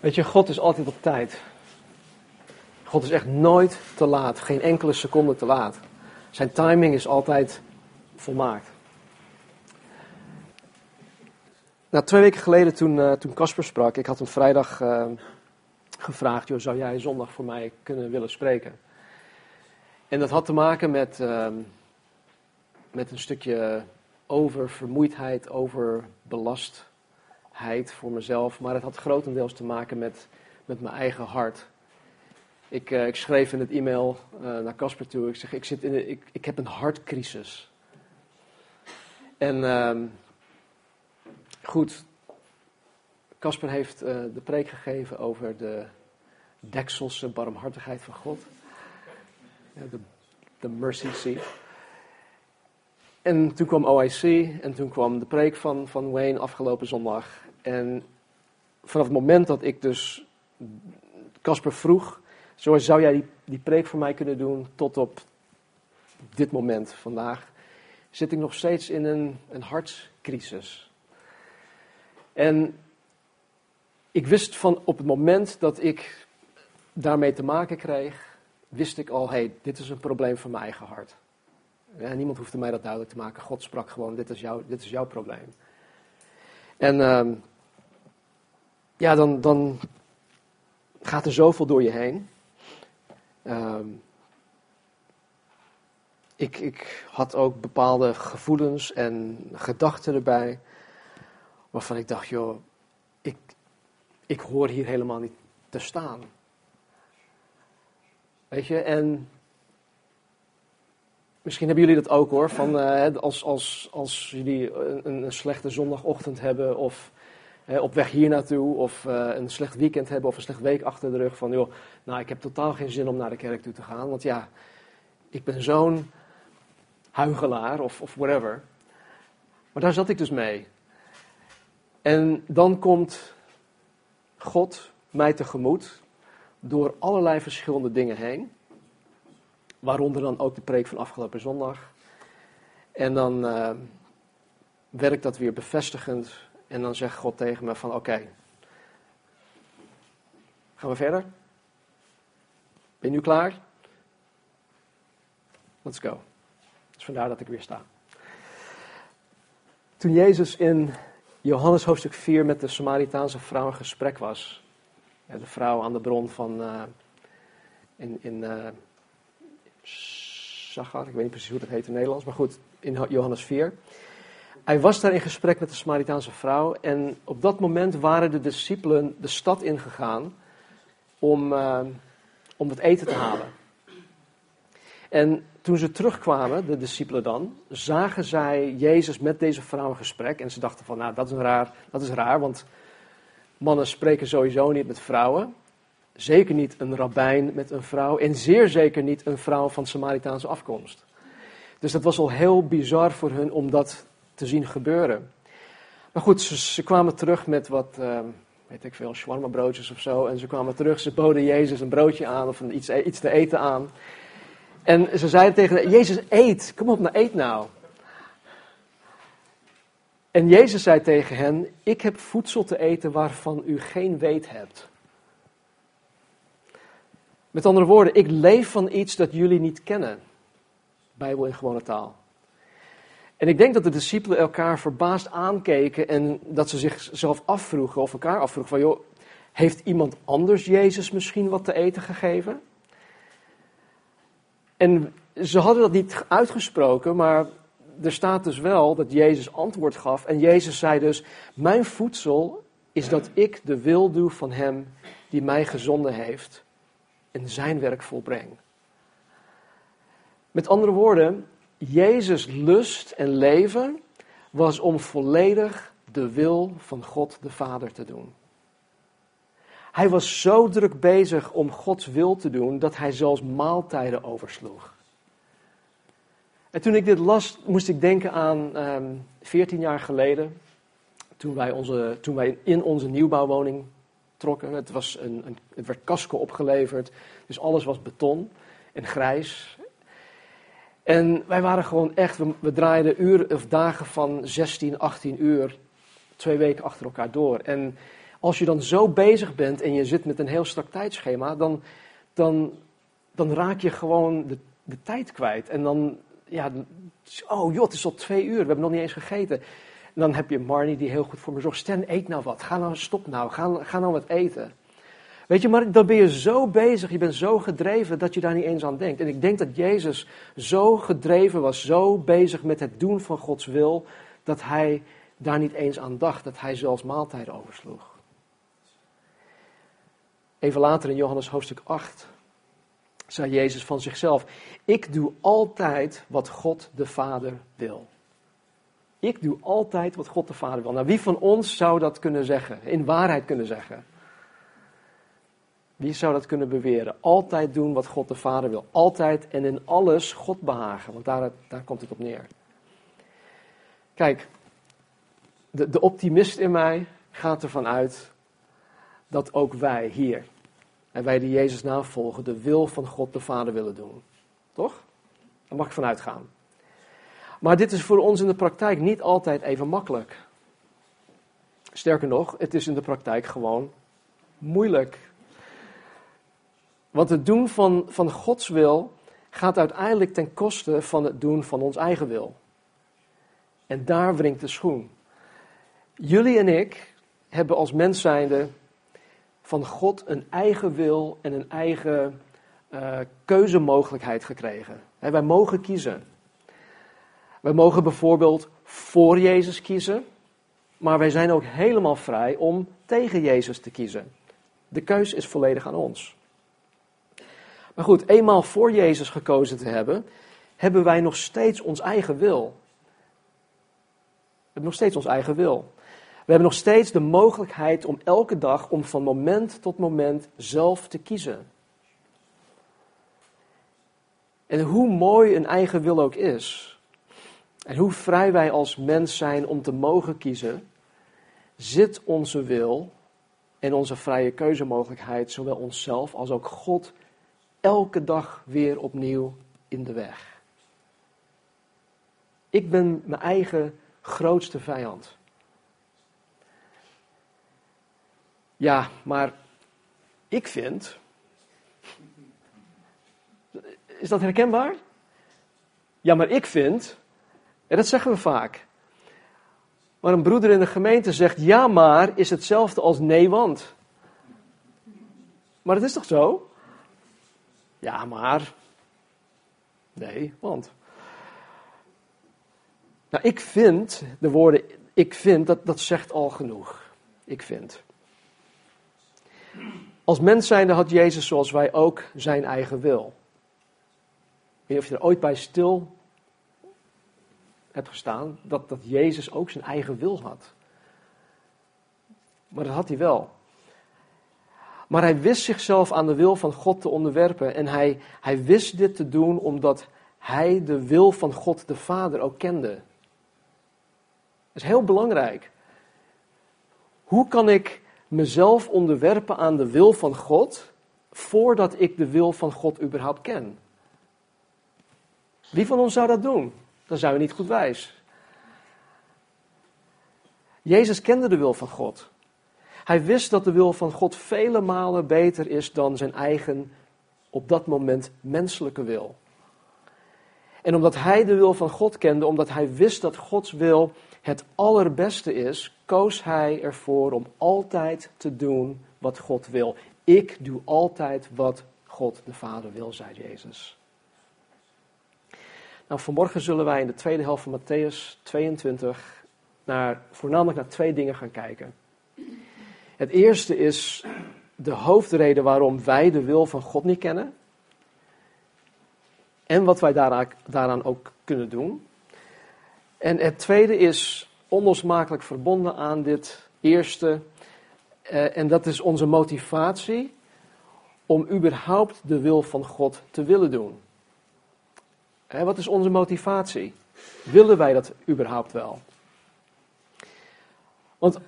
Weet je, God is altijd op tijd. God is echt nooit te laat, geen enkele seconde te laat. Zijn timing is altijd volmaakt. Nou, twee weken geleden toen, uh, Casper sprak, ik had hem vrijdag uh, gevraagd, joh, zou jij zondag voor mij kunnen willen spreken? En dat had te maken met, uh, met een stukje oververmoeidheid, overbelastheid voor mezelf. Maar het had grotendeels te maken met, met mijn eigen hart. Ik, uh, ik schreef in het e-mail uh, naar Casper toe, ik zeg, ik, zit in de, ik, ik heb een hartcrisis. En uh, goed, Casper heeft uh, de preek gegeven over de dekselse barmhartigheid van God. De, de mercy seat. En toen kwam OIC en toen kwam de preek van, van Wayne afgelopen zondag. En vanaf het moment dat ik dus Casper vroeg, zo zou jij die, die preek voor mij kunnen doen tot op dit moment vandaag, zit ik nog steeds in een, een. En ik wist van op het moment dat ik daarmee te maken kreeg, wist ik al, hé, hey, dit is een probleem van mijn eigen hart. Niemand hoefde mij dat duidelijk te maken. God sprak gewoon, dit is, jouw, dit is jouw probleem. En uh, ja, dan, dan gaat er zoveel door je heen. Uh, ik, ik had ook bepaalde gevoelens en gedachten erbij. Waarvan ik dacht, joh, ik, ik hoor hier helemaal niet te staan. Weet je, en Misschien hebben jullie dat ook hoor. Van, uh, als, als, als jullie een, een, slechte zondagochtend hebben of op weg hier naartoe of uh, een slecht weekend hebben of een slecht week achter de rug. Van joh, nou ik heb totaal geen zin om naar de kerk toe te gaan. Want ja, ik ben zo'n huigelaar of, of whatever. Maar daar zat ik dus mee. En dan komt God mij tegemoet door allerlei verschillende dingen heen. Waaronder dan ook de preek van afgelopen zondag. En dan uh, werkt dat weer bevestigend. En dan zegt God tegen me van oké, gaan we verder? Ben je nu klaar? Let's go. Dus vandaar dat ik weer sta. Toen Jezus in Johannes hoofdstuk 4 met de Samaritaanse vrouw in gesprek was. De vrouw aan de bron van uh, in, in uh, Zachar, ik weet niet precies hoe dat heet in het Nederlands, maar goed, in Johannes 4. Hij was daar in gesprek met de Samaritaanse vrouw en op dat moment waren de discipelen de stad ingegaan om, uh, om het eten te halen. En toen ze terugkwamen, de discipelen dan, zagen zij Jezus met deze vrouw in gesprek. En ze dachten van, nou, dat is raar, dat is raar want mannen spreken sowieso niet met vrouwen. Zeker niet een rabbijn met een vrouw en zeer zeker niet een vrouw van Samaritaanse afkomst. Dus dat was al heel bizar voor hun om dat te zien gebeuren. Maar goed, ze, kwamen terug met wat, uh, weet ik veel, shawarma broodjes of zo. En ze kwamen terug, ze boden Jezus een broodje aan of iets, iets te eten aan. En ze zeiden tegen hem, Jezus, eet, kom op, nou eet nou. En Jezus zei tegen hen, ik heb voedsel te eten waarvan u geen weet hebt. Met andere woorden, ik leef van iets dat jullie niet kennen. Bijbel in gewone taal. En ik denk dat de discipelen elkaar verbaasd aankeken en dat ze zichzelf afvroegen of elkaar afvroegen van joh, heeft iemand anders Jezus misschien wat te eten gegeven? En ze hadden dat niet uitgesproken, maar er staat dus wel dat Jezus antwoord gaf. En Jezus zei dus, mijn voedsel is dat ik de wil doe van Hem die mij gezonden heeft en zijn werk volbreng. Met andere woorden, Jezus lust en leven was om volledig de wil van God de Vader te doen. Hij was zo druk bezig om Gods wil te doen dat hij zelfs maaltijden oversloeg. En toen ik dit las, moest ik denken aan um, ehm, 14 jaar geleden, toen wij, onze, toen wij in onze nieuwbouwwoning trokken. Het, was een, een, het werd casco opgeleverd, dus alles was beton en grijs. En wij waren gewoon echt, we, draaiden uren of dagen van 16, 18 uur, twee weken achter elkaar door. En als je dan zo bezig bent en je zit met een heel strak tijdschema, dan, dan, dan raak je gewoon de, de tijd kwijt. En dan, ja, oh joh, het is al twee uur, we hebben nog niet eens gegeten. En dan heb je Marnie die heel goed voor me zorgt. Stan, eet nou wat. Ga nou, stop nou. Ga, ga nou wat eten. Weet je, maar dan ben je zo bezig, je bent zo gedreven dat je daar niet eens aan denkt. En ik denk dat Jezus zo gedreven was, zo bezig met het doen van Gods wil, dat hij daar niet eens aan dacht, dat hij zelfs maaltijden oversloeg. Even later in Johannes hoofdstuk 8 zei Jezus van zichzelf: Ik doe altijd wat God de Vader wil. Ik doe altijd wat God de Vader wil. Nou, wie van ons zou dat kunnen zeggen? In waarheid kunnen zeggen? Wie zou dat kunnen beweren? Altijd doen wat God de Vader wil. Altijd en in alles God behagen. Want daar, daar komt het op neer. Kijk, de, de optimist in mij gaat ervan uit dat ook wij hier, en wij die Jezus navolgen, de wil van God de Vader willen doen. Toch? Daar mag ik vanuit gaan. Maar dit is voor ons in de praktijk niet altijd even makkelijk. Sterker nog, het is in de praktijk gewoon moeilijk. Want het doen van, van Gods wil gaat uiteindelijk ten koste van het doen van ons eigen wil. En daar wringt de schoen. Jullie en ik hebben als mens zijnde van God een eigen wil en een eigen uh, keuzemogelijkheid gekregen. wij mogen kiezen. Wij mogen bijvoorbeeld voor Jezus kiezen, maar wij zijn ook helemaal vrij om tegen Jezus te kiezen. De keus is volledig aan ons. Maar goed, eenmaal voor Jezus gekozen te hebben, hebben wij nog steeds ons eigen wil. We hebben nog steeds ons eigen wil. We hebben nog steeds de mogelijkheid om elke dag, om van moment tot moment zelf te kiezen. En hoe mooi een eigen wil ook is, en hoe vrij wij als mens zijn om te mogen kiezen, zit onze wil en onze vrije keuzemogelijkheid, zowel onszelf als ook God, elke dag weer opnieuw in de weg. Ik ben mijn eigen grootste vijand. Ja, maar ik vind. Is dat herkenbaar? Ja, maar ik vind. En dat zeggen we vaak. Maar een broeder in de gemeente zegt ja, maar is hetzelfde als nee, want. Maar het is toch zo? Ja, maar. Nee, want. Nou, ik vind, de woorden ik vind, dat, dat zegt al genoeg. Ik vind. Als mens zijnde had Jezus zoals wij ook zijn eigen wil. Ik weet niet of je er ooit bij stil hebt gestaan, dat, dat Jezus ook zijn eigen wil had. Maar dat had hij wel. Maar hij wist zichzelf aan de wil van God te onderwerpen. En hij, hij wist dit te doen omdat hij de wil van God de Vader ook kende. Dat is heel belangrijk. Hoe kan ik mezelf onderwerpen aan de wil van God voordat ik de wil van God überhaupt ken? Wie van ons zou dat doen? Dan zijn we niet goed wijs. Jezus kende de wil van God. Hij wist dat de wil van God vele malen beter is dan zijn eigen, op dat moment menselijke wil. En omdat hij de wil van God kende, omdat hij wist dat Gods wil het allerbeste is, koos hij ervoor om altijd te doen wat God wil. Ik doe altijd wat God de Vader wil, zei Jezus. Nou, vanmorgen zullen wij in de tweede helft van Matthäus 22 naar, voornamelijk naar twee dingen gaan kijken. Het eerste is de hoofdreden waarom wij de wil van God niet kennen. En wat wij daaraan, ook kunnen doen. En het tweede is onlosmakelijk verbonden aan dit eerste. Eh, en dat is onze motivatie om überhaupt de wil van God te willen doen. Wat is onze motivatie? Willen wij dat überhaupt wel? Want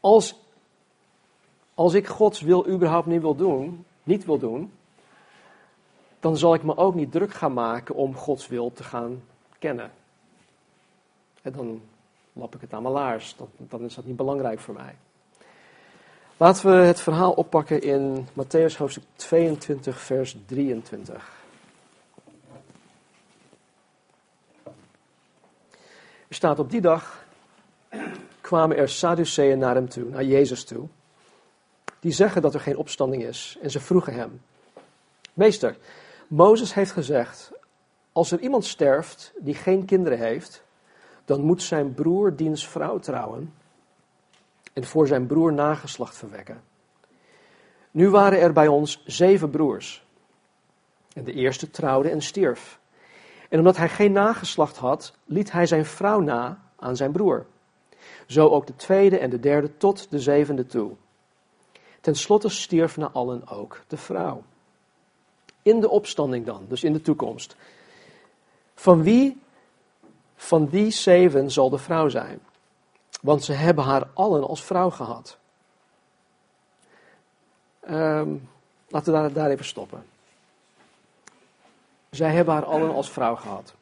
als, als ik Gods wil überhaupt niet wil doen, niet wil doen, dan zal ik me ook niet druk gaan maken om Gods wil te gaan kennen. En dan lap ik het aan mijn laars. Dan, is dat niet belangrijk voor mij. Laten we het verhaal oppakken in Matthäus hoofdstuk 22, vers 23. Er staat op die dag kwamen er Sadduceeën naar hem toe, naar Jezus toe, die zeggen dat er geen opstanding is. En ze vroegen hem, meester, Mozes heeft gezegd, als er iemand sterft die geen kinderen heeft, dan moet zijn broer diens vrouw trouwen en voor zijn broer nageslacht verwekken. Nu waren er bij ons zeven broers. En de eerste trouwde en stierf. En omdat hij geen nageslacht had, liet hij zijn vrouw na aan zijn broer. Zo ook de tweede en de derde tot de zevende toe. Ten slotte stierf na allen ook de vrouw. In de opstanding dan, dus in de toekomst. Van wie van die zeven zal de vrouw zijn? Want ze hebben haar allen als vrouw gehad. Um, laten we daar, even stoppen. Zij hebben haar allen als vrouw gehad.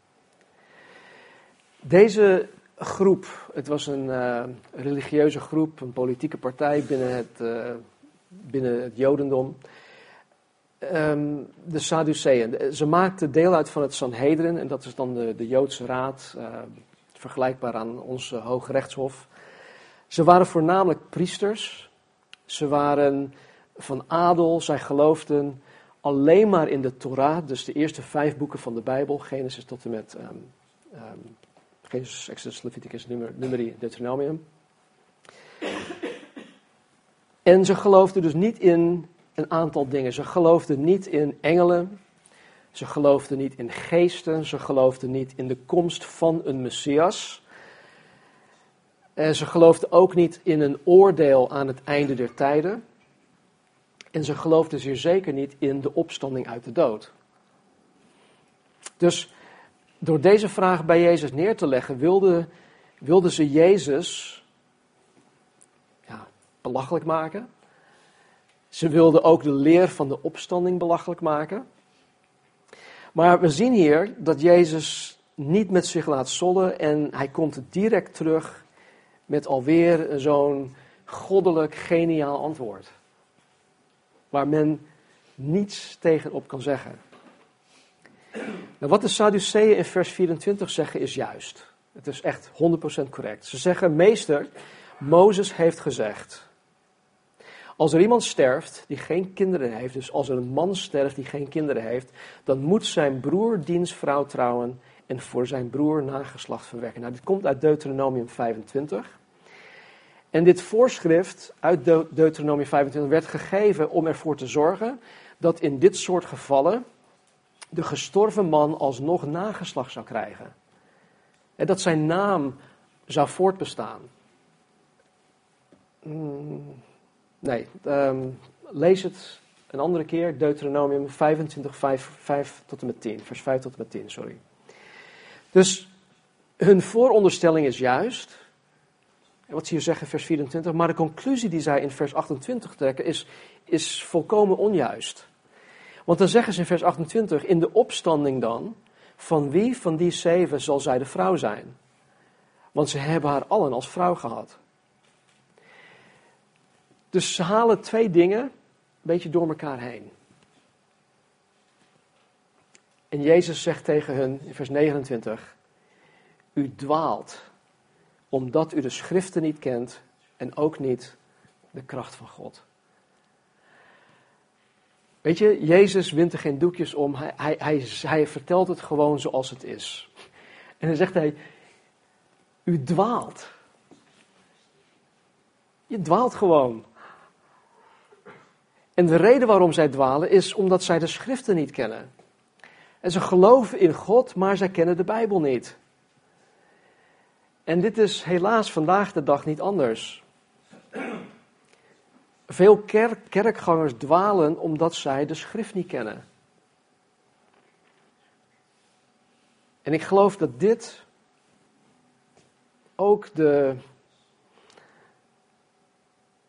Deze groep, het was een uh, religieuze groep, een politieke partij binnen het, uh, binnen het Jodendom. Um, de Sadduceeën. Ze maakten deel uit van het Sanhedrin, en dat is dan de, de Joodse raad, uh, vergelijkbaar aan ons Hoge Rechtshof. Ze waren voornamelijk priesters. Ze waren van adel. Zij geloofden alleen maar in de Torah, dus de eerste vijf boeken van de Bijbel, Genesis tot en met um, um, Genesis, Exodus, Leviticus, Numeri, Deuteronomium. En ze geloofden dus niet in een aantal dingen. Ze geloofden niet in engelen. Ze geloofden niet in geesten. Ze geloofden niet in de komst van een Messias. En ze geloofden ook niet in een oordeel aan het einde der tijden. En ze geloofden zeer zeker niet in de opstanding uit de dood. Dus door deze vraag bij Jezus neer te leggen, wilden wilde ze Jezus belachelijk maken. Ze wilden ook de leer van de opstanding belachelijk maken. Maar we zien hier dat Jezus niet met zich laat zollen en hij komt direct terug met alweer zo'n goddelijk, geniaal antwoord. Waar men niets tegenop kan zeggen. Nou, wat de Sadduceeën in vers 24 zeggen is juist. Het is echt 100% correct. Ze zeggen, meester, Mozes heeft gezegd. Als er iemand sterft die geen kinderen heeft, dus als er een man sterft die geen kinderen heeft, dan moet zijn broer diens vrouw trouwen en voor zijn broer nageslacht verwekken. Nou, dit komt uit Deuteronomium 25. En dit voorschrift uit Deuteronomium 25 werd gegeven om ervoor te zorgen dat in dit soort gevallen de gestorven man alsnog nageslacht zou krijgen. En dat zijn naam zou voortbestaan. Hmm, nee, um, lees het een andere keer, Deuteronomium 25, 5, 5 tot en met 10, vers 5 tot en met 10, sorry. Dus hun vooronderstelling is juist, wat ze hier zeggen vers 24, maar de conclusie die zij in vers 28 trekken is, is volkomen onjuist. Want dan zeggen ze in vers 28, in de opstanding dan, van wie van die zeven zal zij de vrouw zijn? Want ze hebben haar allen als vrouw gehad. Dus ze halen twee dingen een beetje door elkaar heen. En Jezus zegt tegen hun in vers 29, u dwaalt omdat u de schriften niet kent en ook niet de kracht van God. Weet je, Jezus wint er geen doekjes om. Hij, hij, hij, hij vertelt het gewoon zoals het is. En dan zegt hij: U dwaalt. Je dwaalt gewoon. En de reden waarom zij dwalen is omdat zij de schriften niet kennen. En ze geloven in God, maar zij kennen de Bijbel niet. En dit is helaas vandaag de dag niet anders. Veel kerk, kerkgangers dwalen omdat zij de schrift niet kennen. En ik geloof dat dit ook de,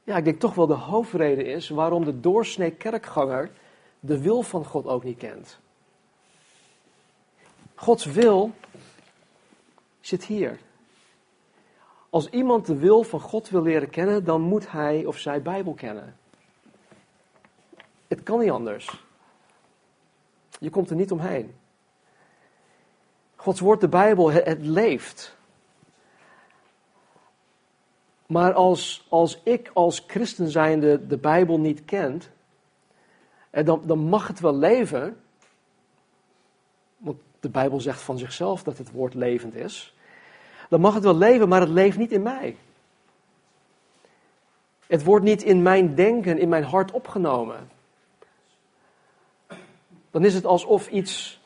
ja, ik denk toch wel de hoofdreden is waarom de doorsnee kerkganger de wil van God ook niet kent. Gods wil zit hier. Als iemand de wil van God wil leren kennen, dan moet hij of zij Bijbel kennen. Het kan niet anders. Je komt er niet omheen. Gods woord, de Bijbel, het, leeft. Maar als, als ik als christen zijnde de Bijbel niet kent, eh, dan, dan mag het wel leven. Want de Bijbel zegt van zichzelf dat het woord levend is. Dan mag het wel leven, maar het leeft niet in mij. Het wordt niet in mijn denken, in mijn hart opgenomen. Dan is het alsof iets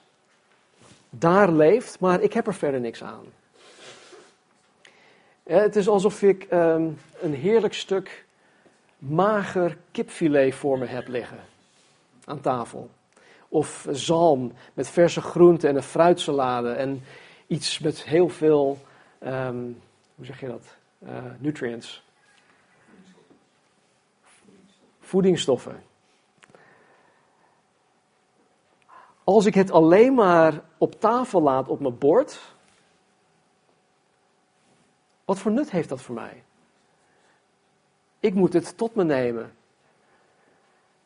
daar leeft, maar ik heb er verder niks aan. Het is alsof ik ehm, een heerlijk stuk mager kipfilet voor me heb liggen aan tafel. Of zalm met verse groenten en een fruitsalade en iets met heel veel, ehm, hoe zeg je dat, uh, nutrients. Voedingsstoffen. Als ik het alleen maar op tafel laat op mijn bord, wat voor nut heeft dat voor mij? Ik moet het tot me nemen.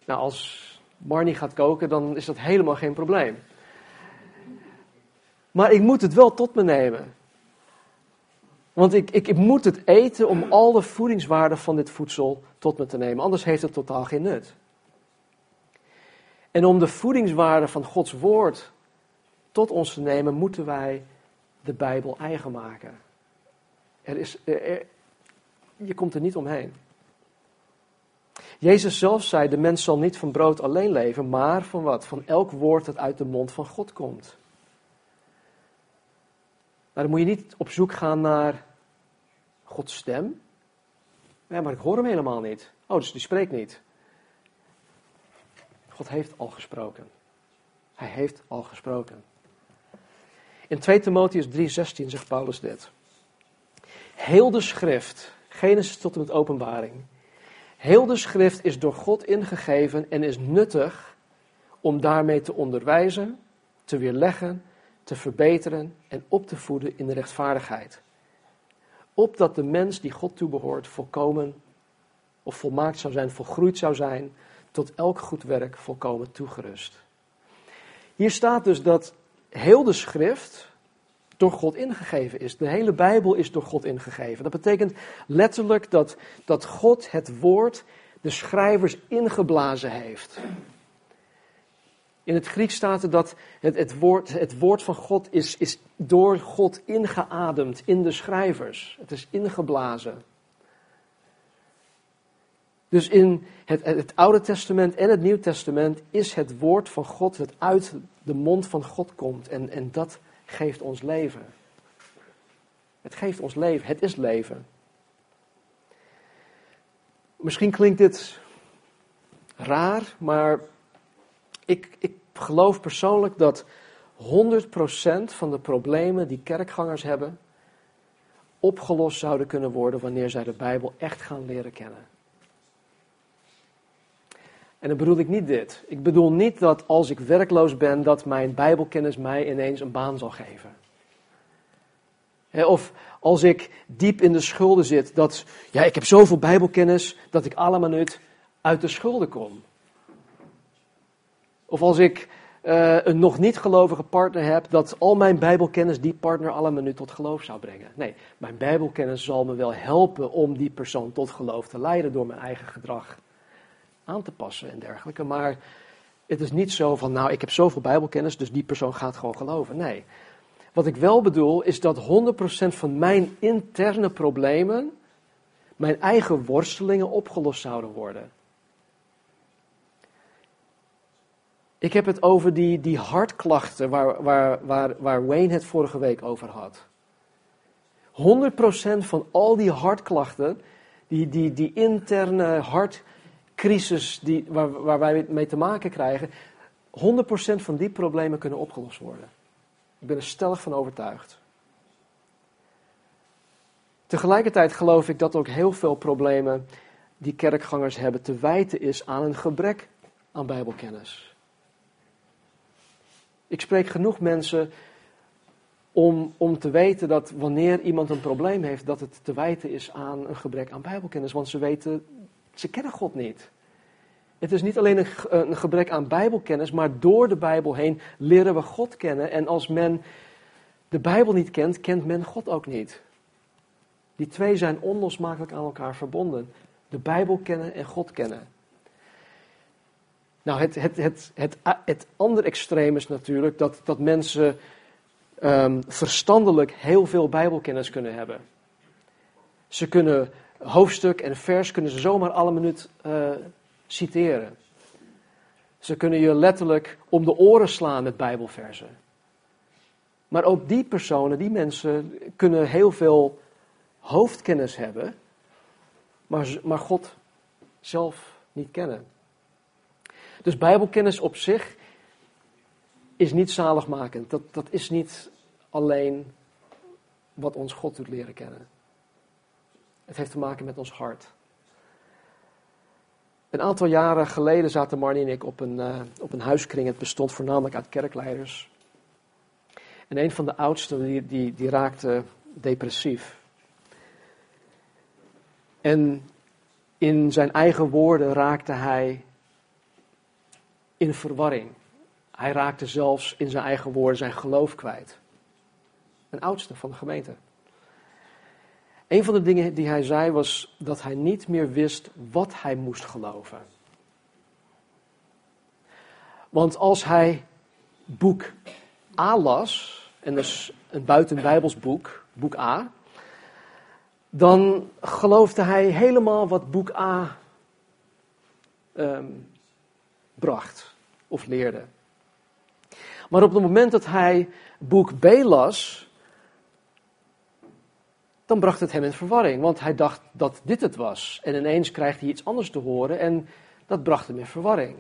Nou, als Marnie gaat koken, dan is dat helemaal geen probleem. Maar ik moet het wel tot me nemen. Want ik, ik, ik moet het eten om al de voedingswaarde van dit voedsel tot me te nemen. Anders heeft het totaal geen nut. En om de voedingswaarde van Gods woord tot ons te nemen, moeten wij de Bijbel eigen maken. Er is, je komt er niet omheen. Jezus zelf zei, de mens zal niet van brood alleen leven, maar van wat? Van elk woord dat uit de mond van God komt. Maar dan moet je niet op zoek gaan naar Gods stem. Ja, maar ik hoor hem helemaal niet. Oh, dus die spreekt niet. God heeft al gesproken. Hij heeft al gesproken. In 2 Timotheus 3:16 zegt Paulus dit. Heel de schrift, Genesis tot en met openbaring, heel de schrift is door God ingegeven en is nuttig om daarmee te onderwijzen, te weerleggen, te verbeteren en op te voeden in de rechtvaardigheid. Opdat de mens die God toebehoort volkomen of volmaakt zou zijn, volgroeid zou zijn, tot elk goed werk volkomen toegerust. Hier staat dus dat heel de schrift door God ingegeven is. De hele Bijbel is door God ingegeven. Dat betekent letterlijk dat, dat God het woord de schrijvers ingeblazen heeft. In het Grieks staat er dat het, het, woord, het woord van God is, is door God ingeademd in de schrijvers. Het is ingeblazen. Dus in het, het, Oude Testament en het Nieuw Testament is het woord van God dat uit de mond van God komt. En, en dat geeft ons leven. Het geeft ons leven. Het is leven. Misschien klinkt dit raar, maar ik, ik geloof persoonlijk dat 100% van de problemen die kerkgangers hebben, opgelost zouden kunnen worden wanneer zij de Bijbel echt gaan leren kennen. En dan bedoel ik niet dit. Ik bedoel niet dat als ik werkloos ben, dat mijn Bijbelkennis mij ineens een baan zal geven. Of als ik diep in de schulden zit, dat ja, ik heb zoveel Bijbelkennis dat ik alle minuut uit de schulden kom. Of als ik uh, een nog niet gelovige partner heb, dat al mijn Bijbelkennis die partner alle minuut tot geloof zou brengen. Nee, mijn Bijbelkennis zal me wel helpen om die persoon tot geloof te leiden door mijn eigen gedrag aan te passen en dergelijke. Maar het is niet zo van, nou, ik heb zoveel Bijbelkennis, dus die persoon gaat gewoon geloven. Nee. Wat ik wel bedoel, is dat 100% van mijn interne problemen, mijn eigen worstelingen opgelost zouden worden. Ik heb het over die, die hartklachten waar, waar, waar, waar Wayne het vorige week over had. 100% van al die hartklachten, die, die, die interne hart, crisis die, waar, wij mee te maken krijgen, 100% van die problemen kunnen opgelost worden. Ik ben er stellig van overtuigd. Tegelijkertijd geloof ik dat ook heel veel problemen die kerkgangers hebben te wijten is aan een gebrek aan Bijbelkennis. Ik spreek genoeg mensen om, om te weten dat wanneer iemand een probleem heeft, dat het te wijten is aan een gebrek aan Bijbelkennis. Want ze weten, ze kennen God niet. Het is niet alleen een, een gebrek aan Bijbelkennis, maar door de Bijbel heen leren we God kennen. En als men de Bijbel niet kent, kent men God ook niet. Die twee zijn onlosmakelijk aan elkaar verbonden. De Bijbel kennen en God kennen. Nou, het, het, het, het, het andere extreem is natuurlijk dat, dat mensen um, verstandelijk heel veel Bijbelkennis kunnen hebben. Ze kunnen hoofdstuk en vers kunnen ze zomaar alle minuut uh, citeren. Ze kunnen je letterlijk om de oren slaan met Bijbelversen. Maar ook die personen, die mensen, kunnen heel veel hoofdkennis hebben, maar, maar God zelf niet kennen. Dus Bijbelkennis op zich is niet zaligmakend. Dat, dat is niet alleen wat ons God doet leren kennen. Het heeft te maken met ons hart. Een aantal jaren geleden zaten Marnie en ik op een, uh, op een huiskring. Het bestond voornamelijk uit kerkleiders. En een van de oudsten die, die, die raakte depressief. En in zijn eigen woorden raakte hij in verwarring. Hij raakte zelfs in zijn eigen woorden zijn geloof kwijt. Een oudste van de gemeente. Een van de dingen die hij zei was dat hij niet meer wist wat hij moest geloven. Want als hij boek A las, en dat is een buitenbijbels boek, boek A, dan geloofde hij helemaal wat boek A um, bracht of leerde. Maar op het moment dat hij boek B las, dan bracht het hem in verwarring. Want hij dacht dat dit het was. En ineens krijgt hij iets anders te horen en dat bracht hem in verwarring.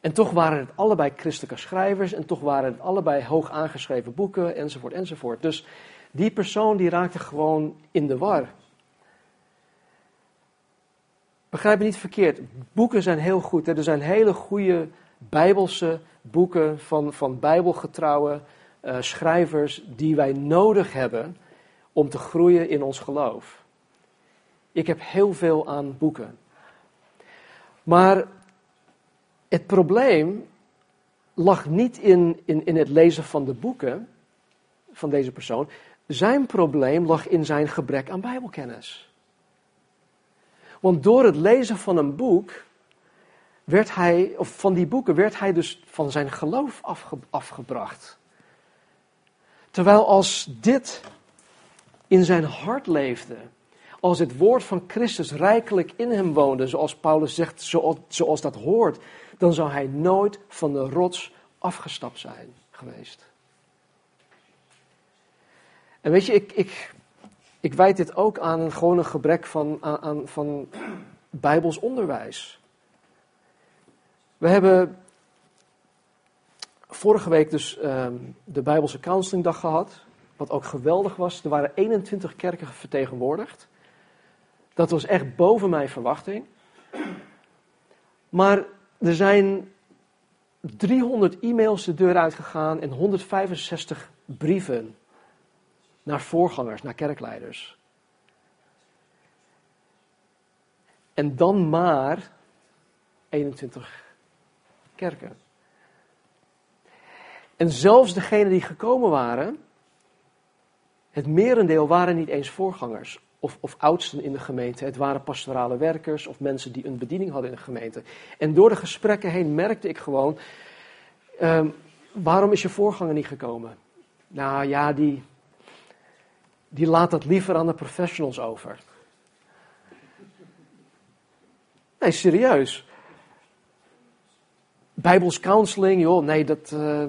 En toch waren het allebei christelijke schrijvers en toch waren het allebei hoog aangeschreven boeken enzovoort enzovoort. Dus die persoon die raakte gewoon in de war. Begrijp me niet verkeerd, boeken zijn heel goed. Er zijn hele goede bijbelse boeken van, van bijbelgetrouwe uh, schrijvers die wij nodig hebben om te groeien in ons geloof. Ik heb heel veel aan boeken. Maar het probleem lag niet in, in, in het lezen van de boeken van deze persoon. Zijn probleem lag in zijn gebrek aan Bijbelkennis. Want door het lezen van een boek werd hij, of van die boeken, werd hij dus van zijn geloof afge, afgebracht. Terwijl als dit in zijn hart leefde, als het woord van Christus rijkelijk in hem woonde, zoals Paulus zegt, zoals, dat hoort, dan zou hij nooit van de rots afgestapt zijn geweest. En weet je, ik, ik, ik wijd dit ook aan een gewone gebrek van, aan, van bijbels onderwijs. We hebben vorige week dus um, de Bijbelse Counselingdag gehad. Wat ook geweldig was. Er waren 21 kerken vertegenwoordigd. Dat was echt boven mijn verwachting. Maar er zijn 300 e-mails de deur uitgegaan en 165 brieven naar voorgangers, naar kerkleiders. En dan maar 21 kerken. En zelfs degenen die gekomen waren, het merendeel waren niet eens voorgangers of, of oudsten in de gemeente. Het waren pastorale werkers of mensen die een bediening hadden in de gemeente. En door de gesprekken heen merkte ik gewoon, um, waarom is je voorganger niet gekomen? Nou ja, die, die laat dat liever aan de professionals over. Nee, serieus. Bijbels counseling, joh, nee, dat, uh,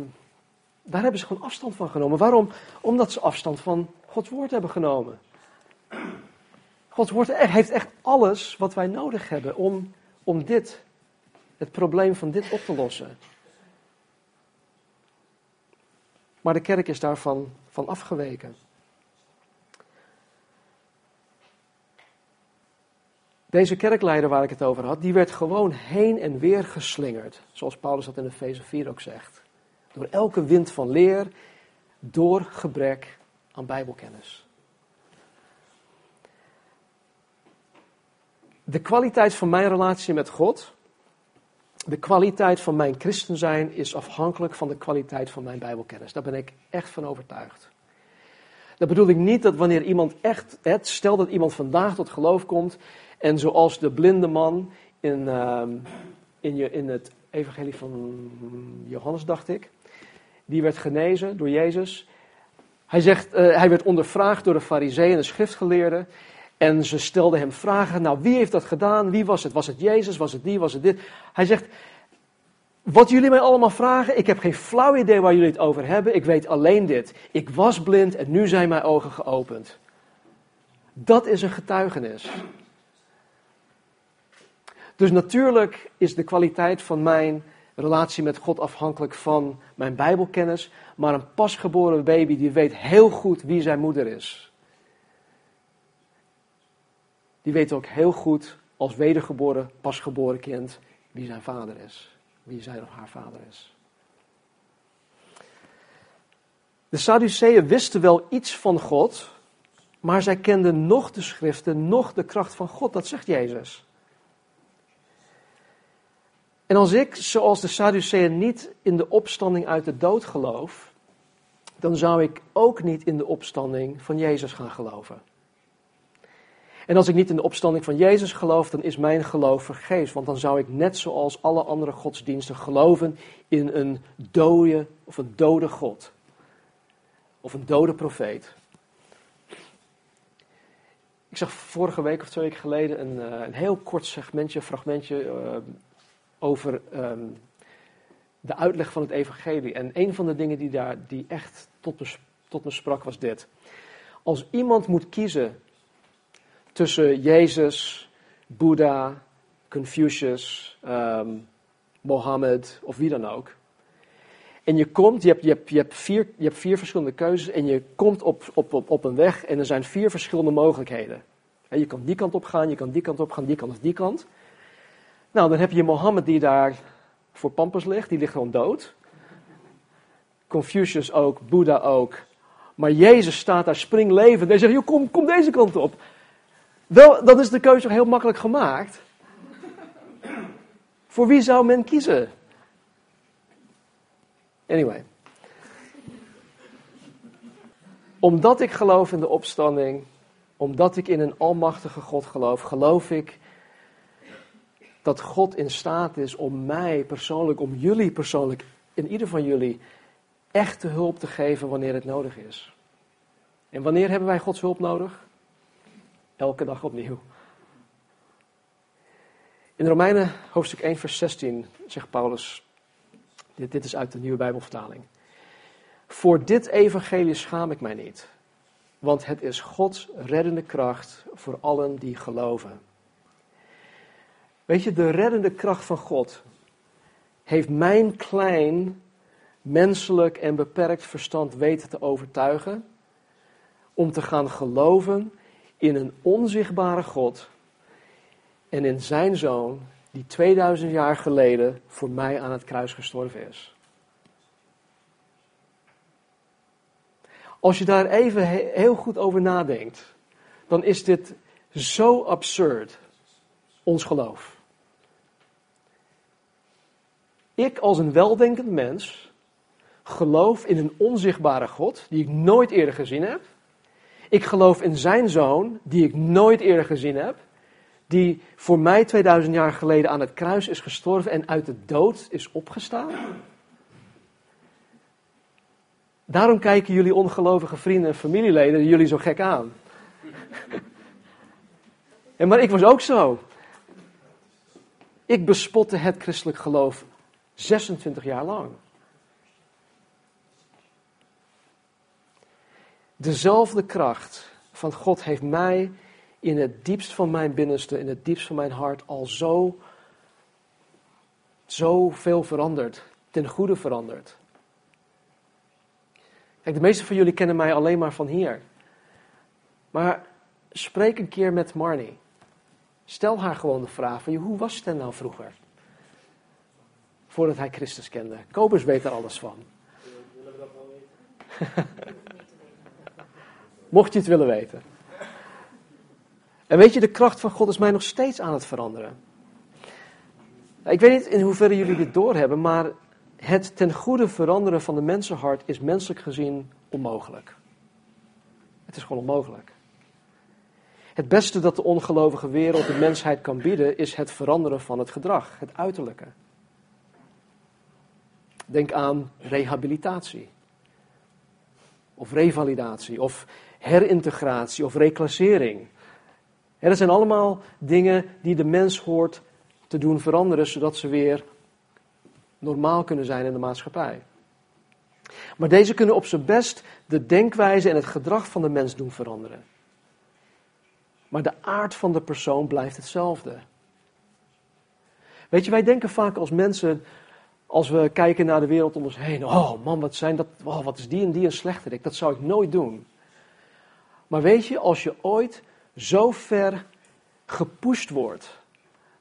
daar hebben ze gewoon afstand van genomen. Waarom? Omdat ze afstand van Gods woord hebben genomen. Gods woord heeft echt alles wat wij nodig hebben om, om dit, het probleem van dit op te lossen. Maar de kerk is daarvan van afgeweken. Deze kerkleider waar ik het over had, die werd gewoon heen en weer geslingerd. Zoals Paulus dat in Efeze 4 ook zegt. Door elke wind van leer door gebrek aan Bijbelkennis. De kwaliteit van mijn relatie met God, de kwaliteit van mijn christen zijn, is afhankelijk van de kwaliteit van mijn Bijbelkennis. Daar ben ik echt van overtuigd. Dat bedoel ik niet dat wanneer iemand echt, stel dat iemand vandaag tot geloof komt en zoals de blinde man in, uh, in, je, in het evangelie van Johannes, dacht ik, die werd genezen door Jezus. Hij, zegt, uh, hij werd ondervraagd door de fariseeën en de schriftgeleerden. En ze stelden hem vragen, nou wie heeft dat gedaan? Wie was het? Was het Jezus? Was het die? Was het dit? Hij zegt, wat jullie mij allemaal vragen, ik heb geen flauw idee waar jullie het over hebben. Ik weet alleen dit. Ik was blind en nu zijn mijn ogen geopend. Dat is een getuigenis. Dus natuurlijk is de kwaliteit van mijn relatie met God afhankelijk van mijn Bijbelkennis. Maar een pasgeboren baby die weet heel goed wie zijn moeder is. Die weet ook heel goed als wedergeboren, pasgeboren kind wie zijn vader is. Wie zijn of haar vader is. De Sadduceeën wisten wel iets van God, maar zij kenden nog de schriften, nog de kracht van God. Dat zegt Jezus. En als ik, zoals de Sadduceeën, niet in de opstanding uit de dood geloof, dan zou ik ook niet in de opstanding van Jezus gaan geloven. En als ik niet in de opstanding van Jezus geloof, dan is mijn geloof vergeefs. Want dan zou ik net zoals alle andere godsdiensten geloven in een dode of een dode God. Of een dode profeet. Ik zag vorige week of twee weken geleden een, eh, een heel kort segmentje, fragmentje uh, over um, de uitleg van het evangelie. En een van de dingen die daar die echt tot me, tot me sprak was dit. Als iemand moet kiezen tussen Jezus, Boeddha, Confucius, um, Mohammed of wie dan ook. En je komt, je hebt, je hebt, je hebt, vier, je hebt vier verschillende keuzes en je komt op, op, op, op een weg en er zijn vier verschillende mogelijkheden. je kan die kant op gaan, je kan die kant op gaan, die kant of die kant. Nou, dan heb je Mohammed die daar voor pampers ligt, die ligt gewoon dood. Confucius ook, Boeddha ook. Maar Jezus staat daar springlevend en zegt, kom, kom deze kant op. Wel, dan is de keuze heel makkelijk gemaakt. Voor wie zou men kiezen? Anyway. Omdat ik geloof in de opstanding, omdat ik in een almachtige God geloof, geloof ik dat God in staat is om mij persoonlijk, om jullie persoonlijk, in ieder van jullie, echte hulp te geven wanneer het nodig is. En wanneer hebben wij Gods hulp nodig? Elke dag opnieuw. In Romeinen hoofdstuk 1, vers 16 zegt Paulus, dit, dit is uit de nieuwe Bijbelvertaling. Voor dit evangelie schaam ik mij niet, want het is Gods reddende kracht voor allen die geloven. Weet je, de reddende kracht van God heeft mijn klein, menselijk en beperkt verstand weten te overtuigen om te gaan geloven in een onzichtbare God en in zijn zoon, die 2000 jaar geleden voor mij aan het kruis gestorven is. Als je daar even heel goed over nadenkt, dan is dit zo absurd, ons geloof. Ik als een weldenkend mens geloof in een onzichtbare God die ik nooit eerder gezien heb. Ik geloof in zijn zoon, die ik nooit eerder gezien heb, die voor mij 2000 jaar geleden aan het kruis is gestorven en uit de dood is opgestaan. Daarom kijken jullie ongelovige vrienden en familieleden jullie zo gek aan. Maar ik was ook zo. Ik bespotte het christelijk geloof 26 jaar lang. Dezelfde kracht van God heeft mij in het diepst van mijn binnenste, in het diepst van mijn hart al zo, zo veel veranderd, ten goede veranderd. Kijk, de meeste van jullie kennen mij alleen maar van hier. Maar spreek een keer met Marnie. Stel haar gewoon de vraag van, hoe was het nou vroeger? Voordat hij Christus kende. Kobus weet er alles van. Mocht je het willen weten. En weet je, de kracht van God is mij nog steeds aan het veranderen. Ik weet niet in hoeverre jullie dit doorhebben, maar het ten goede veranderen van de mensenhart is menselijk gezien onmogelijk. Het is gewoon onmogelijk. Het beste dat de ongelovige wereld de mensheid kan bieden is het veranderen van het gedrag, het uiterlijke. Denk aan rehabilitatie, of revalidatie, of herintegratie, of reclassering. dat zijn allemaal dingen die de mens hoort te doen veranderen, zodat ze weer normaal kunnen zijn in de maatschappij. Maar deze kunnen op zijn best de denkwijze en het gedrag van de mens doen veranderen. Maar de aard van de persoon blijft hetzelfde. Weet je, wij denken vaak als mensen, als we kijken naar de wereld om ons heen, oh man, wat, zijn dat, oh, wat is die en die een slechterik, dat zou ik nooit doen. Maar weet je, als je ooit zo ver gepusht wordt,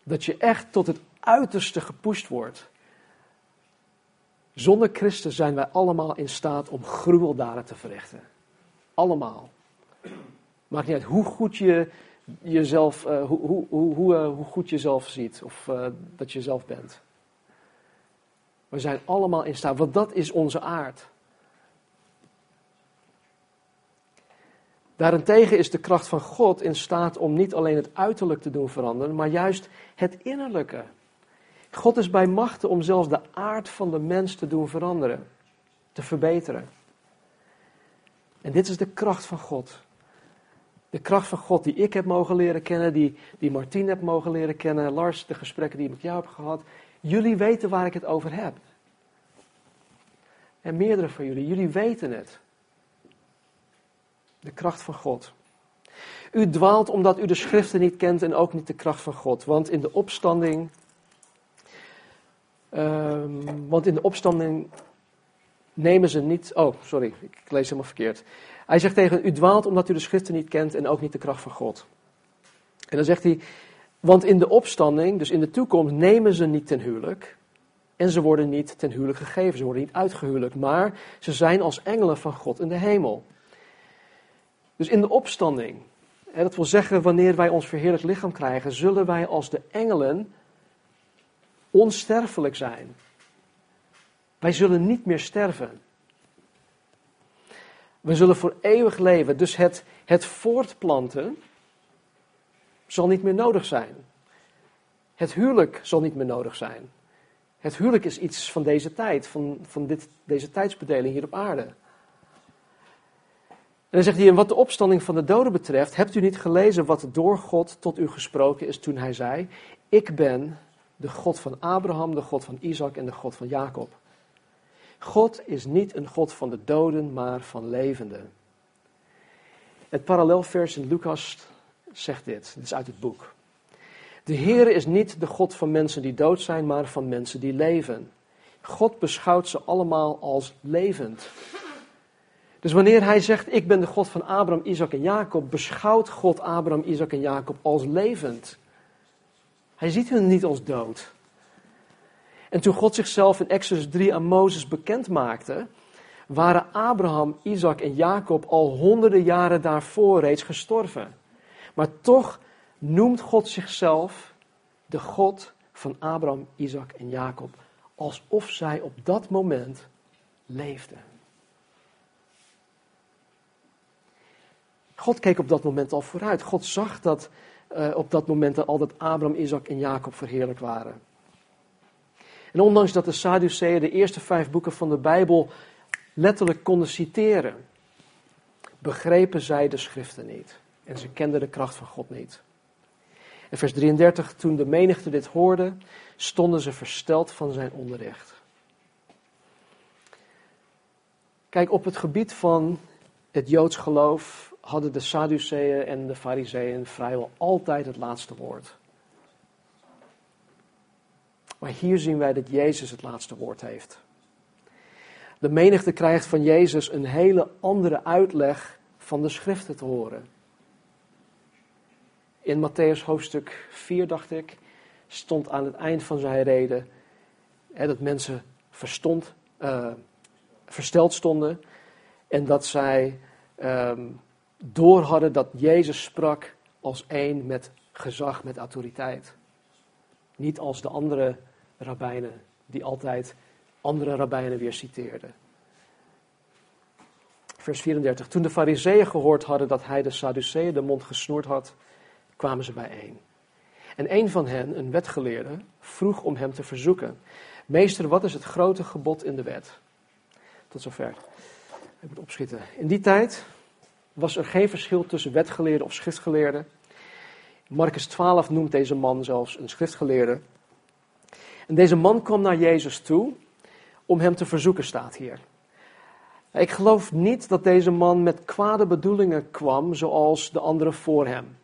dat je echt tot het uiterste gepusht wordt, zonder Christus zijn wij allemaal in staat om gruweldaden te verrichten. Allemaal. Maakt niet uit hoe goed je jezelf, uh, hoe, hoe, hoe, hoe, hoe goed je zelf ziet of uh, dat je zelf bent. We zijn allemaal in staat, want dat is onze aard. Daarentegen is de kracht van God in staat om niet alleen het uiterlijk te doen veranderen, maar juist het innerlijke. God is bij machten om zelfs de aard van de mens te doen veranderen, te verbeteren. En dit is de kracht van God. De kracht van God die ik heb mogen leren kennen, die, die Martien heb mogen leren kennen, Lars, de gesprekken die ik met jou heb gehad. Jullie weten waar ik het over heb. En meerdere van jullie, jullie weten het. De kracht van God. U dwaalt omdat u de schriften niet kent en ook niet de kracht van God. Want in de opstanding Um, want in de opstanding nemen ze niet. Oh, sorry, ik lees helemaal verkeerd. Hij zegt tegen u dwaalt omdat u de schriften niet kent en ook niet de kracht van God. En dan zegt hij, want in de opstanding, dus in de toekomst, nemen ze niet ten huwelijk. En ze worden niet ten huwelijk gegeven, ze worden niet uitgehuwelijk, maar ze zijn als engelen van God in de hemel. Dus in de opstanding, dat wil zeggen wanneer wij ons verheerlijk lichaam krijgen, zullen wij als de engelen onsterfelijk zijn. Wij zullen niet meer sterven. We zullen voor eeuwig leven. Dus het, het voortplanten zal niet meer nodig zijn. Het huwelijk zal niet meer nodig zijn. Het huwelijk is iets van deze tijd, van, van dit, deze tijdsbedeling hier op aarde. En dan zegt hij, en wat de opstanding van de doden betreft, hebt u niet gelezen wat door God tot u gesproken is toen hij zei, ik ben de God van Abraham, de God van Isaac en de God van Jacob. God is niet een God van de doden, maar van levenden. Het parallelvers in Lucas zegt dit, dit is uit het boek. De Heer is niet de God van mensen die dood zijn, maar van mensen die leven. God beschouwt ze allemaal als levend. Dus wanneer hij zegt, ik ben de God van Abraham, Isaac en Jacob, beschouwt God Abraham, Isaac en Jacob als levend. Hij ziet hen niet als dood. En toen God zichzelf in Exodus 3 aan Mozes bekend maakte, waren Abraham, Isaac en Jacob al honderden jaren daarvoor reeds gestorven. Maar toch noemt God zichzelf de God van Abraham, Isaac en Jacob, alsof zij op dat moment leefden. God keek op dat moment al vooruit. God zag dat uh, op dat moment al dat Abraham, Isaac en Jacob verheerlijk waren. En ondanks dat de Sadduceeën de eerste vijf boeken van de Bijbel letterlijk konden citeren, begrepen zij de schriften niet. En ze kenden de kracht van God niet. In vers 33, toen de menigte dit hoorde, stonden ze versteld van zijn onderricht. Kijk, op het gebied van het Joods geloof hadden de Sadduceeën en de Fariseeën vrijwel altijd het laatste woord. Maar hier zien wij dat Jezus het laatste woord heeft. De menigte krijgt van Jezus een hele andere uitleg van de schriften te horen. In Matthäus hoofdstuk 4, dacht ik, stond aan het eind van zijn reden hè, dat mensen verstond, uh, versteld stonden En dat zij um, door hadden dat Jezus sprak als één met gezag, met autoriteit. Niet als de andere rabbijnen, die altijd andere rabbijnen weer citeerden. Vers 34. Toen de fariseeën gehoord hadden dat hij de Sadduceeën de mond gesnoerd had, kwamen ze bijeen. En een van hen, een wetgeleerde, vroeg om hem te verzoeken. Meester, wat is het grote gebod in de wet? Tot zover. Ik moet opschieten. In die tijd was er geen verschil tussen wetgeleerde of schriftgeleerde. Marcus 12 noemt deze man zelfs een schriftgeleerde. En deze man kwam naar Jezus toe om hem te verzoeken, staat hier. Ik geloof niet dat deze man met kwade bedoelingen kwam, zoals de anderen voor hem.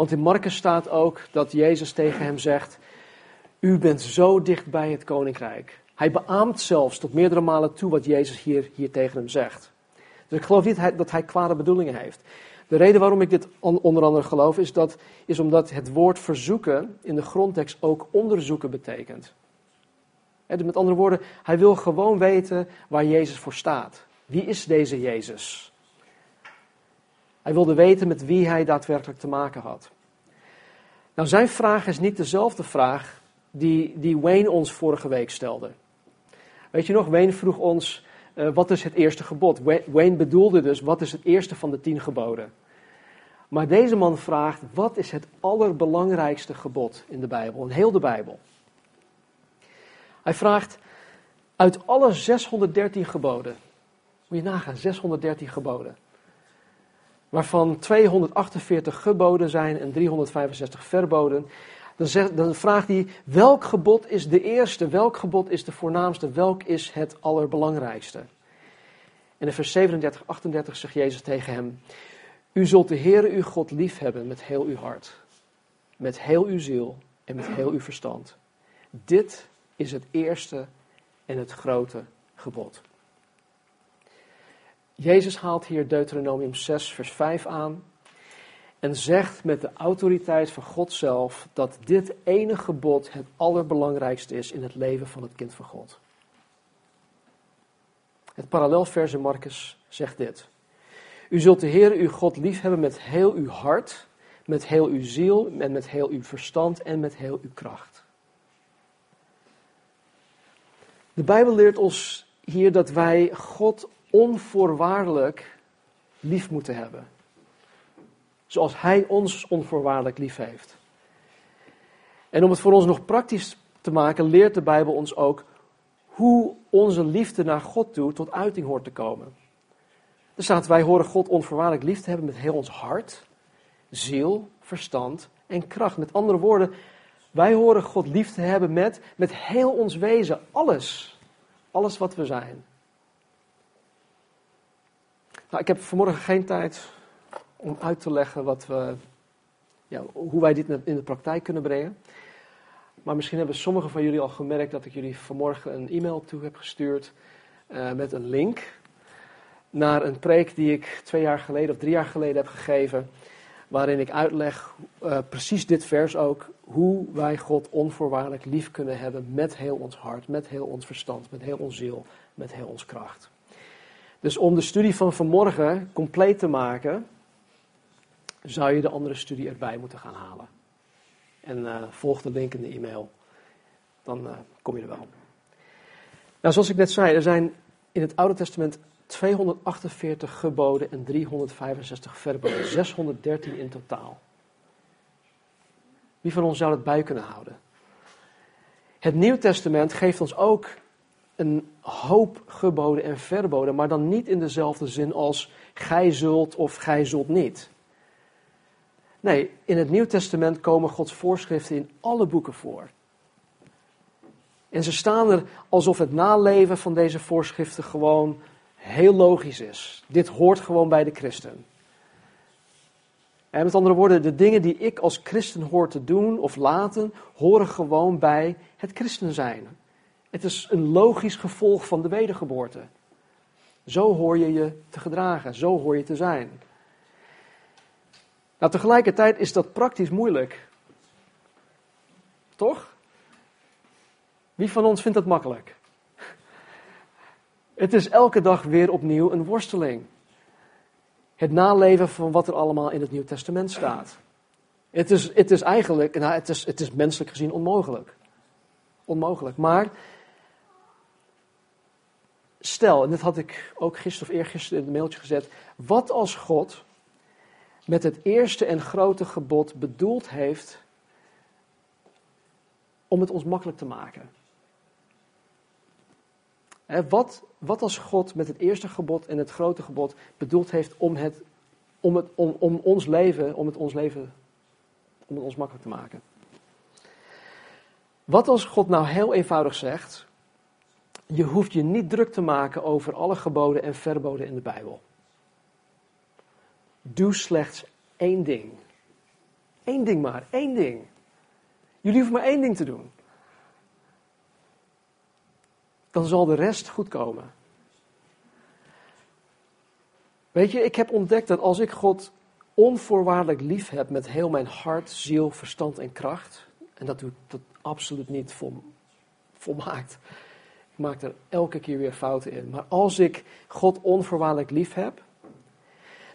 Want in Marcus staat ook dat Jezus tegen hem zegt: U bent zo dicht bij het koninkrijk. Hij beaamt zelfs tot meerdere malen toe wat Jezus hier, hier tegen hem zegt. Dus ik geloof niet dat hij kwade bedoelingen heeft. De reden waarom ik dit onder andere geloof is, dat, is omdat het woord verzoeken in de grondtekst ook onderzoeken betekent. Dus met andere woorden, hij wil gewoon weten waar Jezus voor staat. Wie is deze Jezus? Hij wilde weten met wie hij daadwerkelijk te maken had. Nou, zijn vraag is niet dezelfde vraag die, die Wayne ons vorige week stelde. Weet je nog, Wayne vroeg ons, uh, wat is het eerste gebod? Wayne bedoelde dus, wat is het eerste van de tien geboden? Maar deze man vraagt, wat is het allerbelangrijkste gebod in de Bijbel, in heel de Bijbel? Hij vraagt, uit alle 613 geboden, moet je nagaan, 613 geboden, waarvan 248 geboden zijn en 365 verboden, dan, zegt, dan vraagt hij, welk gebod is de eerste, welk gebod is de voornaamste, welk is het allerbelangrijkste? En in vers 37, 38 zegt Jezus tegen hem, u zult de Heere uw God lief hebben met heel uw hart, met heel uw ziel en met heel uw verstand. Dit is het eerste en het grote gebod. Jezus haalt hier Deuteronomium 6, vers 5 aan en zegt met de autoriteit van God zelf dat dit ene gebod het allerbelangrijkste is in het leven van het kind van God. Het parallelvers in Marcus zegt dit. U zult de Heer uw God liefhebben met heel uw hart, met heel uw ziel en met heel uw verstand en met heel uw kracht. De Bijbel leert ons hier dat wij God onvoorwaardelijk lief moeten hebben. Zoals Hij ons onvoorwaardelijk lief heeft. En om het voor ons nog praktisch te maken, leert de Bijbel ons ook hoe onze liefde naar God toe tot uiting hoort te komen. Er staat, wij horen God onvoorwaardelijk lief te hebben met heel ons hart, ziel, verstand en kracht. Met andere woorden, wij horen God lief te hebben met, met heel ons wezen, alles. Alles wat we zijn. Nou, ik heb vanmorgen geen tijd om uit te leggen wat we, ja, hoe wij dit in de praktijk kunnen brengen. Maar misschien hebben sommigen van jullie al gemerkt dat ik jullie vanmorgen een e-mail toe heb gestuurd uh, met een link naar een preek die ik twee jaar geleden of drie jaar geleden heb gegeven. Waarin ik uitleg, uh, precies dit vers ook, hoe wij God onvoorwaardelijk lief kunnen hebben met heel ons hart, met heel ons verstand, met heel ons ziel, met heel ons kracht. Dus om de studie van vanmorgen compleet te maken, zou je de andere studie erbij moeten gaan halen. En uh, volg de link in de e-mail, dan uh, kom je er wel. Nou, zoals ik net zei, er zijn in het Oude Testament 248 geboden en 365 verboden. 613 in totaal. Wie van ons zou het bij kunnen houden? Het Nieuw Testament geeft ons ook een hoop geboden en verboden, maar dan niet in dezelfde zin als gij zult of gij zult niet. Nee, in het Nieuw Testament komen Gods voorschriften in alle boeken voor. En ze staan er alsof het naleven van deze voorschriften gewoon heel logisch is. Dit hoort gewoon bij de christen. En met andere woorden, de dingen die ik als christen hoor te doen of laten, horen gewoon bij het christen zijn. Het is een logisch gevolg van de wedergeboorte. Zo hoor je je te gedragen, zo hoor je te zijn. Nou, tegelijkertijd is dat praktisch moeilijk. Toch? Wie van ons vindt dat makkelijk? Het is elke dag weer opnieuw een worsteling. Het naleven van wat er allemaal in het Nieuw Testament staat. Het is, het is eigenlijk, nou, het is, het is menselijk gezien onmogelijk. Onmogelijk. Maar stel, en dit had ik ook gisteren of eergisteren in het mailtje gezet. Wat als God met het eerste en grote gebod bedoeld heeft om het ons makkelijk te maken? wat, wat als God met het eerste gebod en het grote gebod bedoeld heeft om, het, om, het, om, om ons leven, om het ons leven, om het ons makkelijk te maken? Wat als God nou heel eenvoudig zegt, je hoeft je niet druk te maken over alle geboden en verboden in de Bijbel. Doe slechts één ding. Eén ding maar, één ding. Jullie hoeven maar één ding te doen dan zal de rest goed komen. Weet je, ik heb ontdekt dat als ik God onvoorwaardelijk lief heb met heel mijn hart, ziel, verstand en kracht, en dat doe ik absoluut niet vol, volmaakt. Maak er elke keer weer fouten in. Maar als ik God onvoorwaardelijk lief heb,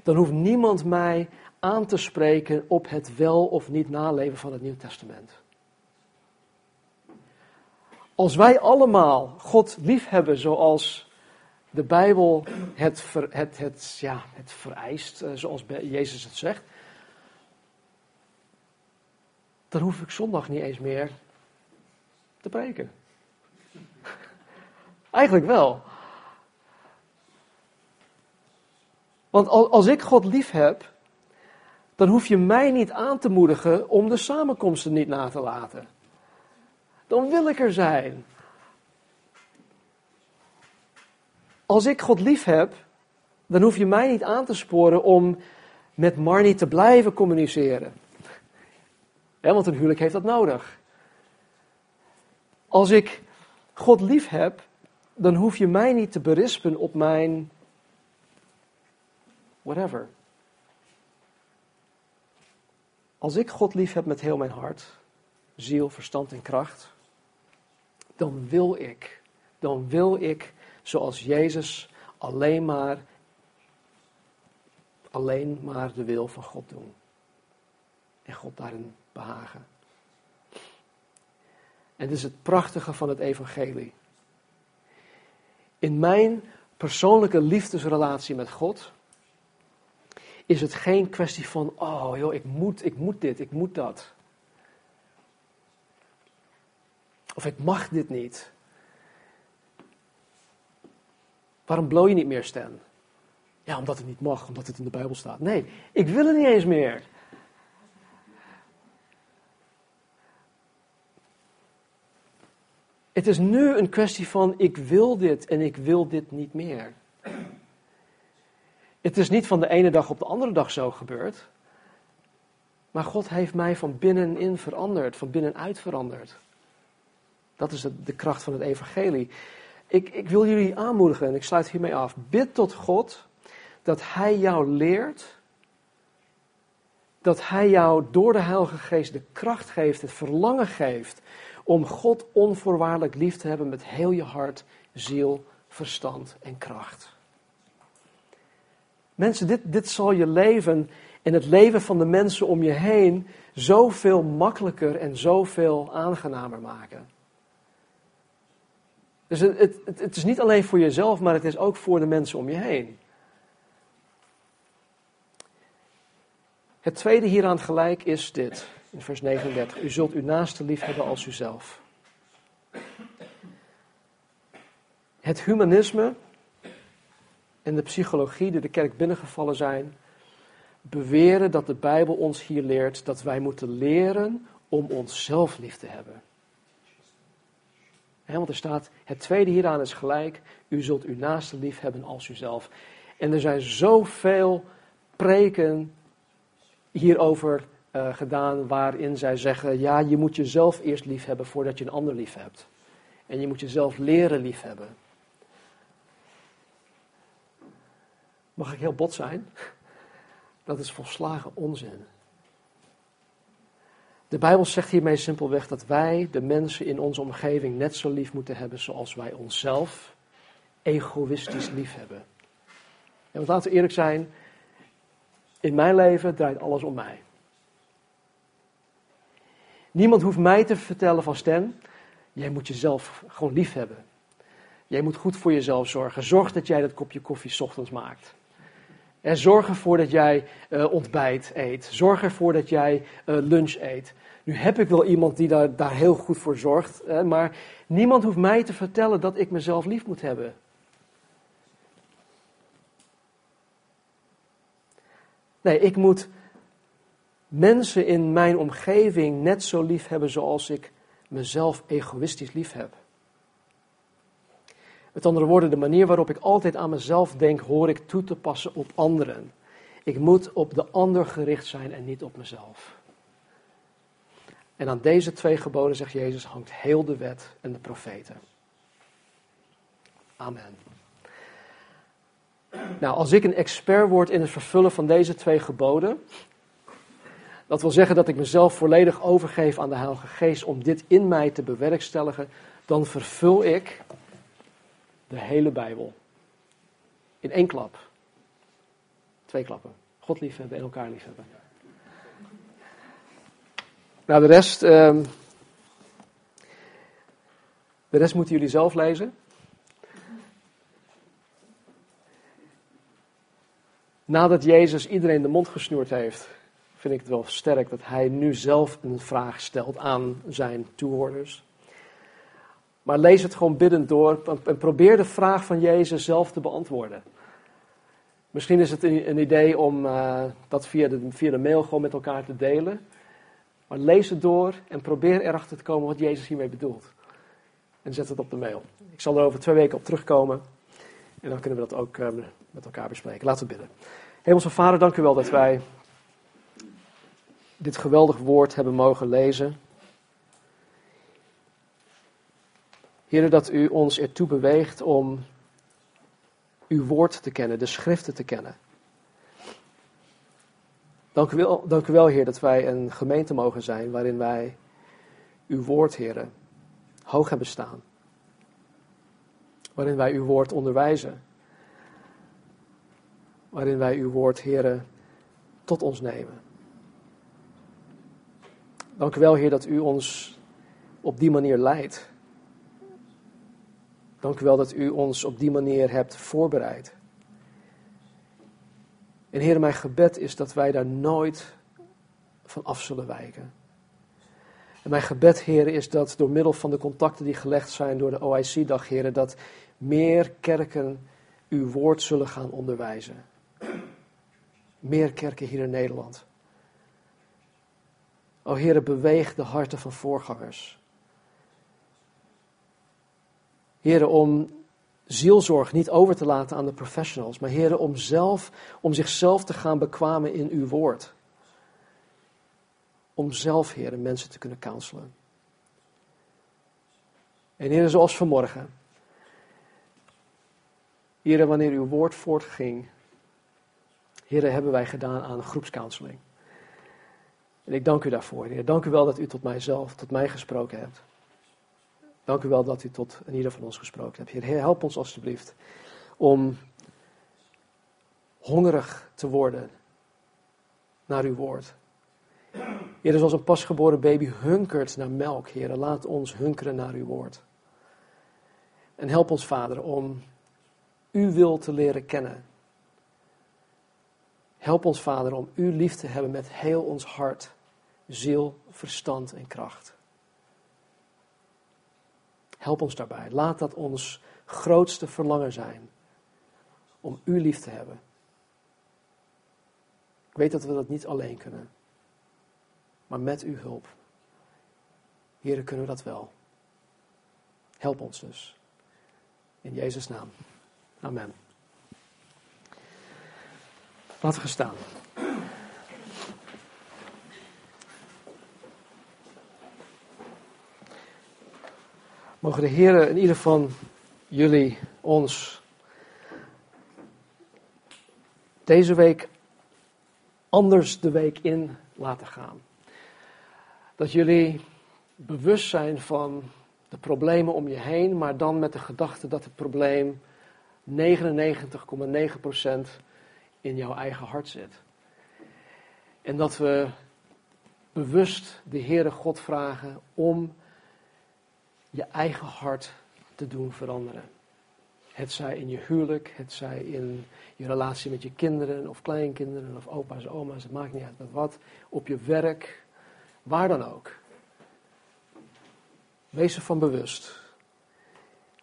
dan hoeft niemand mij aan te spreken op het wel of niet naleven van het Nieuw Testament. Als wij allemaal God liefhebben zoals de Bijbel het, het, het, ja, het vereist, eh, zoals Jezus het zegt, dan hoef ik zondag niet eens meer te preken. Eigenlijk wel. Want als ik God lief heb, dan hoef je mij niet aan te moedigen om de samenkomsten niet na te laten dan wil ik er zijn. Als ik God lief heb, dan hoef je mij niet aan te sporen om met Marnie te blijven communiceren. want een huwelijk heeft dat nodig. Als ik God lief heb, dan hoef je mij niet te berispen op mijn whatever. Als ik God lief heb met heel mijn hart, ziel, verstand en kracht, dan wil ik, dan wil ik zoals Jezus alleen maar, alleen maar de wil van God doen. En God daarin behagen. En dit is het prachtige van het evangelie. In mijn persoonlijke liefdesrelatie met God is het geen kwestie van, oh joh, ik moet, ik moet dit, ik moet dat. Of ik mag dit niet. Waarom blow je niet meer, Stan? Ja, omdat het niet mag, omdat het in de Bijbel staat. Nee, ik wil het niet eens meer. Het is nu een kwestie van ik wil dit en ik wil dit niet meer. Het is niet van de ene dag op de andere dag zo gebeurd. Maar God heeft mij van binnenin veranderd, van binnenuit veranderd. Dat is de, kracht van het evangelie. Ik, ik wil jullie aanmoedigen en ik sluit hiermee af. Bid tot God dat Hij jou leert, dat Hij jou door de Heilige Geest de kracht geeft, het verlangen geeft om God onvoorwaardelijk lief te hebben met heel je hart, ziel, verstand en kracht. Mensen, dit, dit zal je leven en het leven van de mensen om je heen zoveel makkelijker en zoveel aangenamer maken. Dus het, het, het, is niet alleen voor jezelf, maar het is ook voor de mensen om je heen. Het tweede hieraan gelijk is dit, in vers 39. U zult uw naaste lief hebben als uzelf. Het humanisme en de psychologie die de kerk binnengevallen zijn, beweren dat de Bijbel ons hier leert dat wij moeten leren om onszelf lief te hebben want er staat, het tweede hieraan is gelijk, u zult uw naaste lief hebben als uzelf. En er zijn zoveel preken hierover uh, gedaan waarin zij zeggen, ja, je moet jezelf eerst lief hebben voordat je een ander lief hebt. En je moet jezelf leren lief hebben. Mag ik heel bot zijn? Dat is volslagen onzin. De Bijbel zegt hiermee simpelweg dat wij de mensen in onze omgeving net zo lief moeten hebben zoals wij onszelf egoïstisch liefhebben. En want laten we eerlijk zijn, in mijn leven draait alles om mij. Niemand hoeft mij te vertellen van Stan, jij moet jezelf gewoon lief hebben. Jij moet goed voor jezelf zorgen. Zorg dat jij dat kopje koffie ochtends maakt. En zorg ervoor dat jij uh, ontbijt eet. Zorg ervoor dat jij uh, lunch eet. Nu heb ik wel iemand die daar, daar heel goed voor zorgt, hè, maar niemand hoeft mij te vertellen dat ik mezelf lief moet hebben. Nee, ik moet mensen in mijn omgeving net zo lief hebben zoals ik mezelf egoïstisch lief heb. Met andere woorden, de manier waarop ik altijd aan mezelf denk, hoor ik toe te passen op anderen. Ik moet op de ander gericht zijn en niet op mezelf. En aan deze twee geboden, zegt Jezus, hangt heel de wet en de profeten. Amen. Nou, als ik een expert word in het vervullen van deze twee geboden, dat wil zeggen dat ik mezelf volledig overgeef aan de Heilige Geest om dit in mij te bewerkstelligen, dan vervul ik de hele Bijbel. In één klap. Twee klappen. God liefhebben en elkaar liefhebben. Nou, de rest. Um, de rest moeten jullie zelf lezen. Nadat Jezus iedereen de mond gesnoerd heeft, vind ik het wel sterk dat hij nu zelf een vraag stelt aan zijn toehoorders. Maar lees het gewoon biddend door en probeer de vraag van Jezus zelf te beantwoorden. Misschien is het een, idee om uh, dat via de, via de mail gewoon met elkaar te delen. Maar lees het door en probeer erachter te komen wat Jezus hiermee bedoelt. En zet het op de mail. Ik zal er over twee weken op terugkomen. En dan kunnen we dat ook um, met elkaar bespreken. Laten we bidden. Hemelse Vader, dank u wel dat wij dit geweldig woord hebben mogen lezen. Heer, dat u ons ertoe beweegt om uw woord te kennen, de schriften te kennen. Dank u wel, dank u wel Heer, dat wij een gemeente mogen zijn waarin wij uw woord, Heer, hoog hebben staan. Waarin wij uw woord onderwijzen. Waarin wij uw woord, Heer, tot ons nemen. Dank u wel, Heer, dat u ons op die manier leidt. Dank u wel dat u ons op die manier hebt voorbereid. En Heer, mijn gebed is dat wij daar nooit van af zullen wijken. En mijn gebed, Heer, is dat door middel van de contacten die gelegd zijn door de OIC-dag, Heer, dat meer kerken uw woord zullen gaan onderwijzen. Meer kerken hier in Nederland. O Heer, beweeg de harten van voorgangers. Heren, om zielzorg niet over te laten aan de professionals, maar heren, om, zelf, om zichzelf te gaan bekwamen in uw woord. Om zelf, heren, mensen te kunnen counselen. En heren, zoals vanmorgen. Heren, wanneer uw woord voortging, heren, hebben wij gedaan aan groepscounseling. En ik dank u daarvoor, Heer. Dank u wel dat u tot mijzelf, tot mij gesproken hebt. Dank u wel dat u tot ieder van ons gesproken hebt. Heer, help ons alstublieft om hongerig te worden naar uw woord. Heer, zoals een pasgeboren baby hunkert naar melk, Heer, laat ons hunkeren naar uw woord. En help ons, Vader, om uw wil te leren kennen. Help ons, Vader, om u lief te hebben met heel ons hart, ziel, verstand en kracht. Help ons daarbij. Laat dat ons grootste verlangen zijn om u lief te hebben. Ik weet dat we dat niet alleen kunnen, maar met uw hulp. Heren, kunnen we dat wel. Help ons dus. In Jezus' naam. Amen. Laten we staan. Mogen de Heer in ieder van jullie ons deze week anders de week in laten gaan. Dat jullie bewust zijn van de problemen om je heen, maar dan met de gedachte dat het probleem 99,9% in jouw eigen hart zit. En dat we bewust de Heere God vragen om je eigen hart te doen veranderen. Het zij in je huwelijk, het zij in je relatie met je kinderen of kleinkinderen of opa's, oma's, het maakt niet uit met wat. Op je werk, waar dan ook. Wees ervan bewust.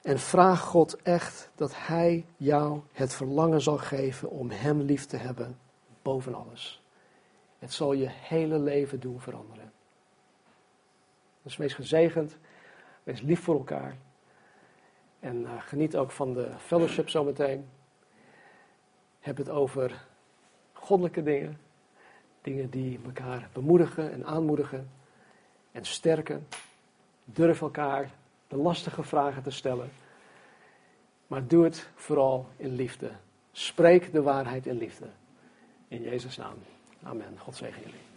En vraag God echt dat Hij jou het verlangen zal geven om Hem lief te hebben boven alles. Het zal je hele leven doen veranderen. Dus wees gezegend, wees lief voor elkaar. En uh, geniet ook van de fellowship zometeen. Heb het over goddelijke dingen. Dingen die elkaar bemoedigen en aanmoedigen en sterken. Durf elkaar de lastige vragen te stellen. Maar doe het vooral in liefde. Spreek de waarheid in liefde. In Jezus' naam. Amen. God zegen jullie.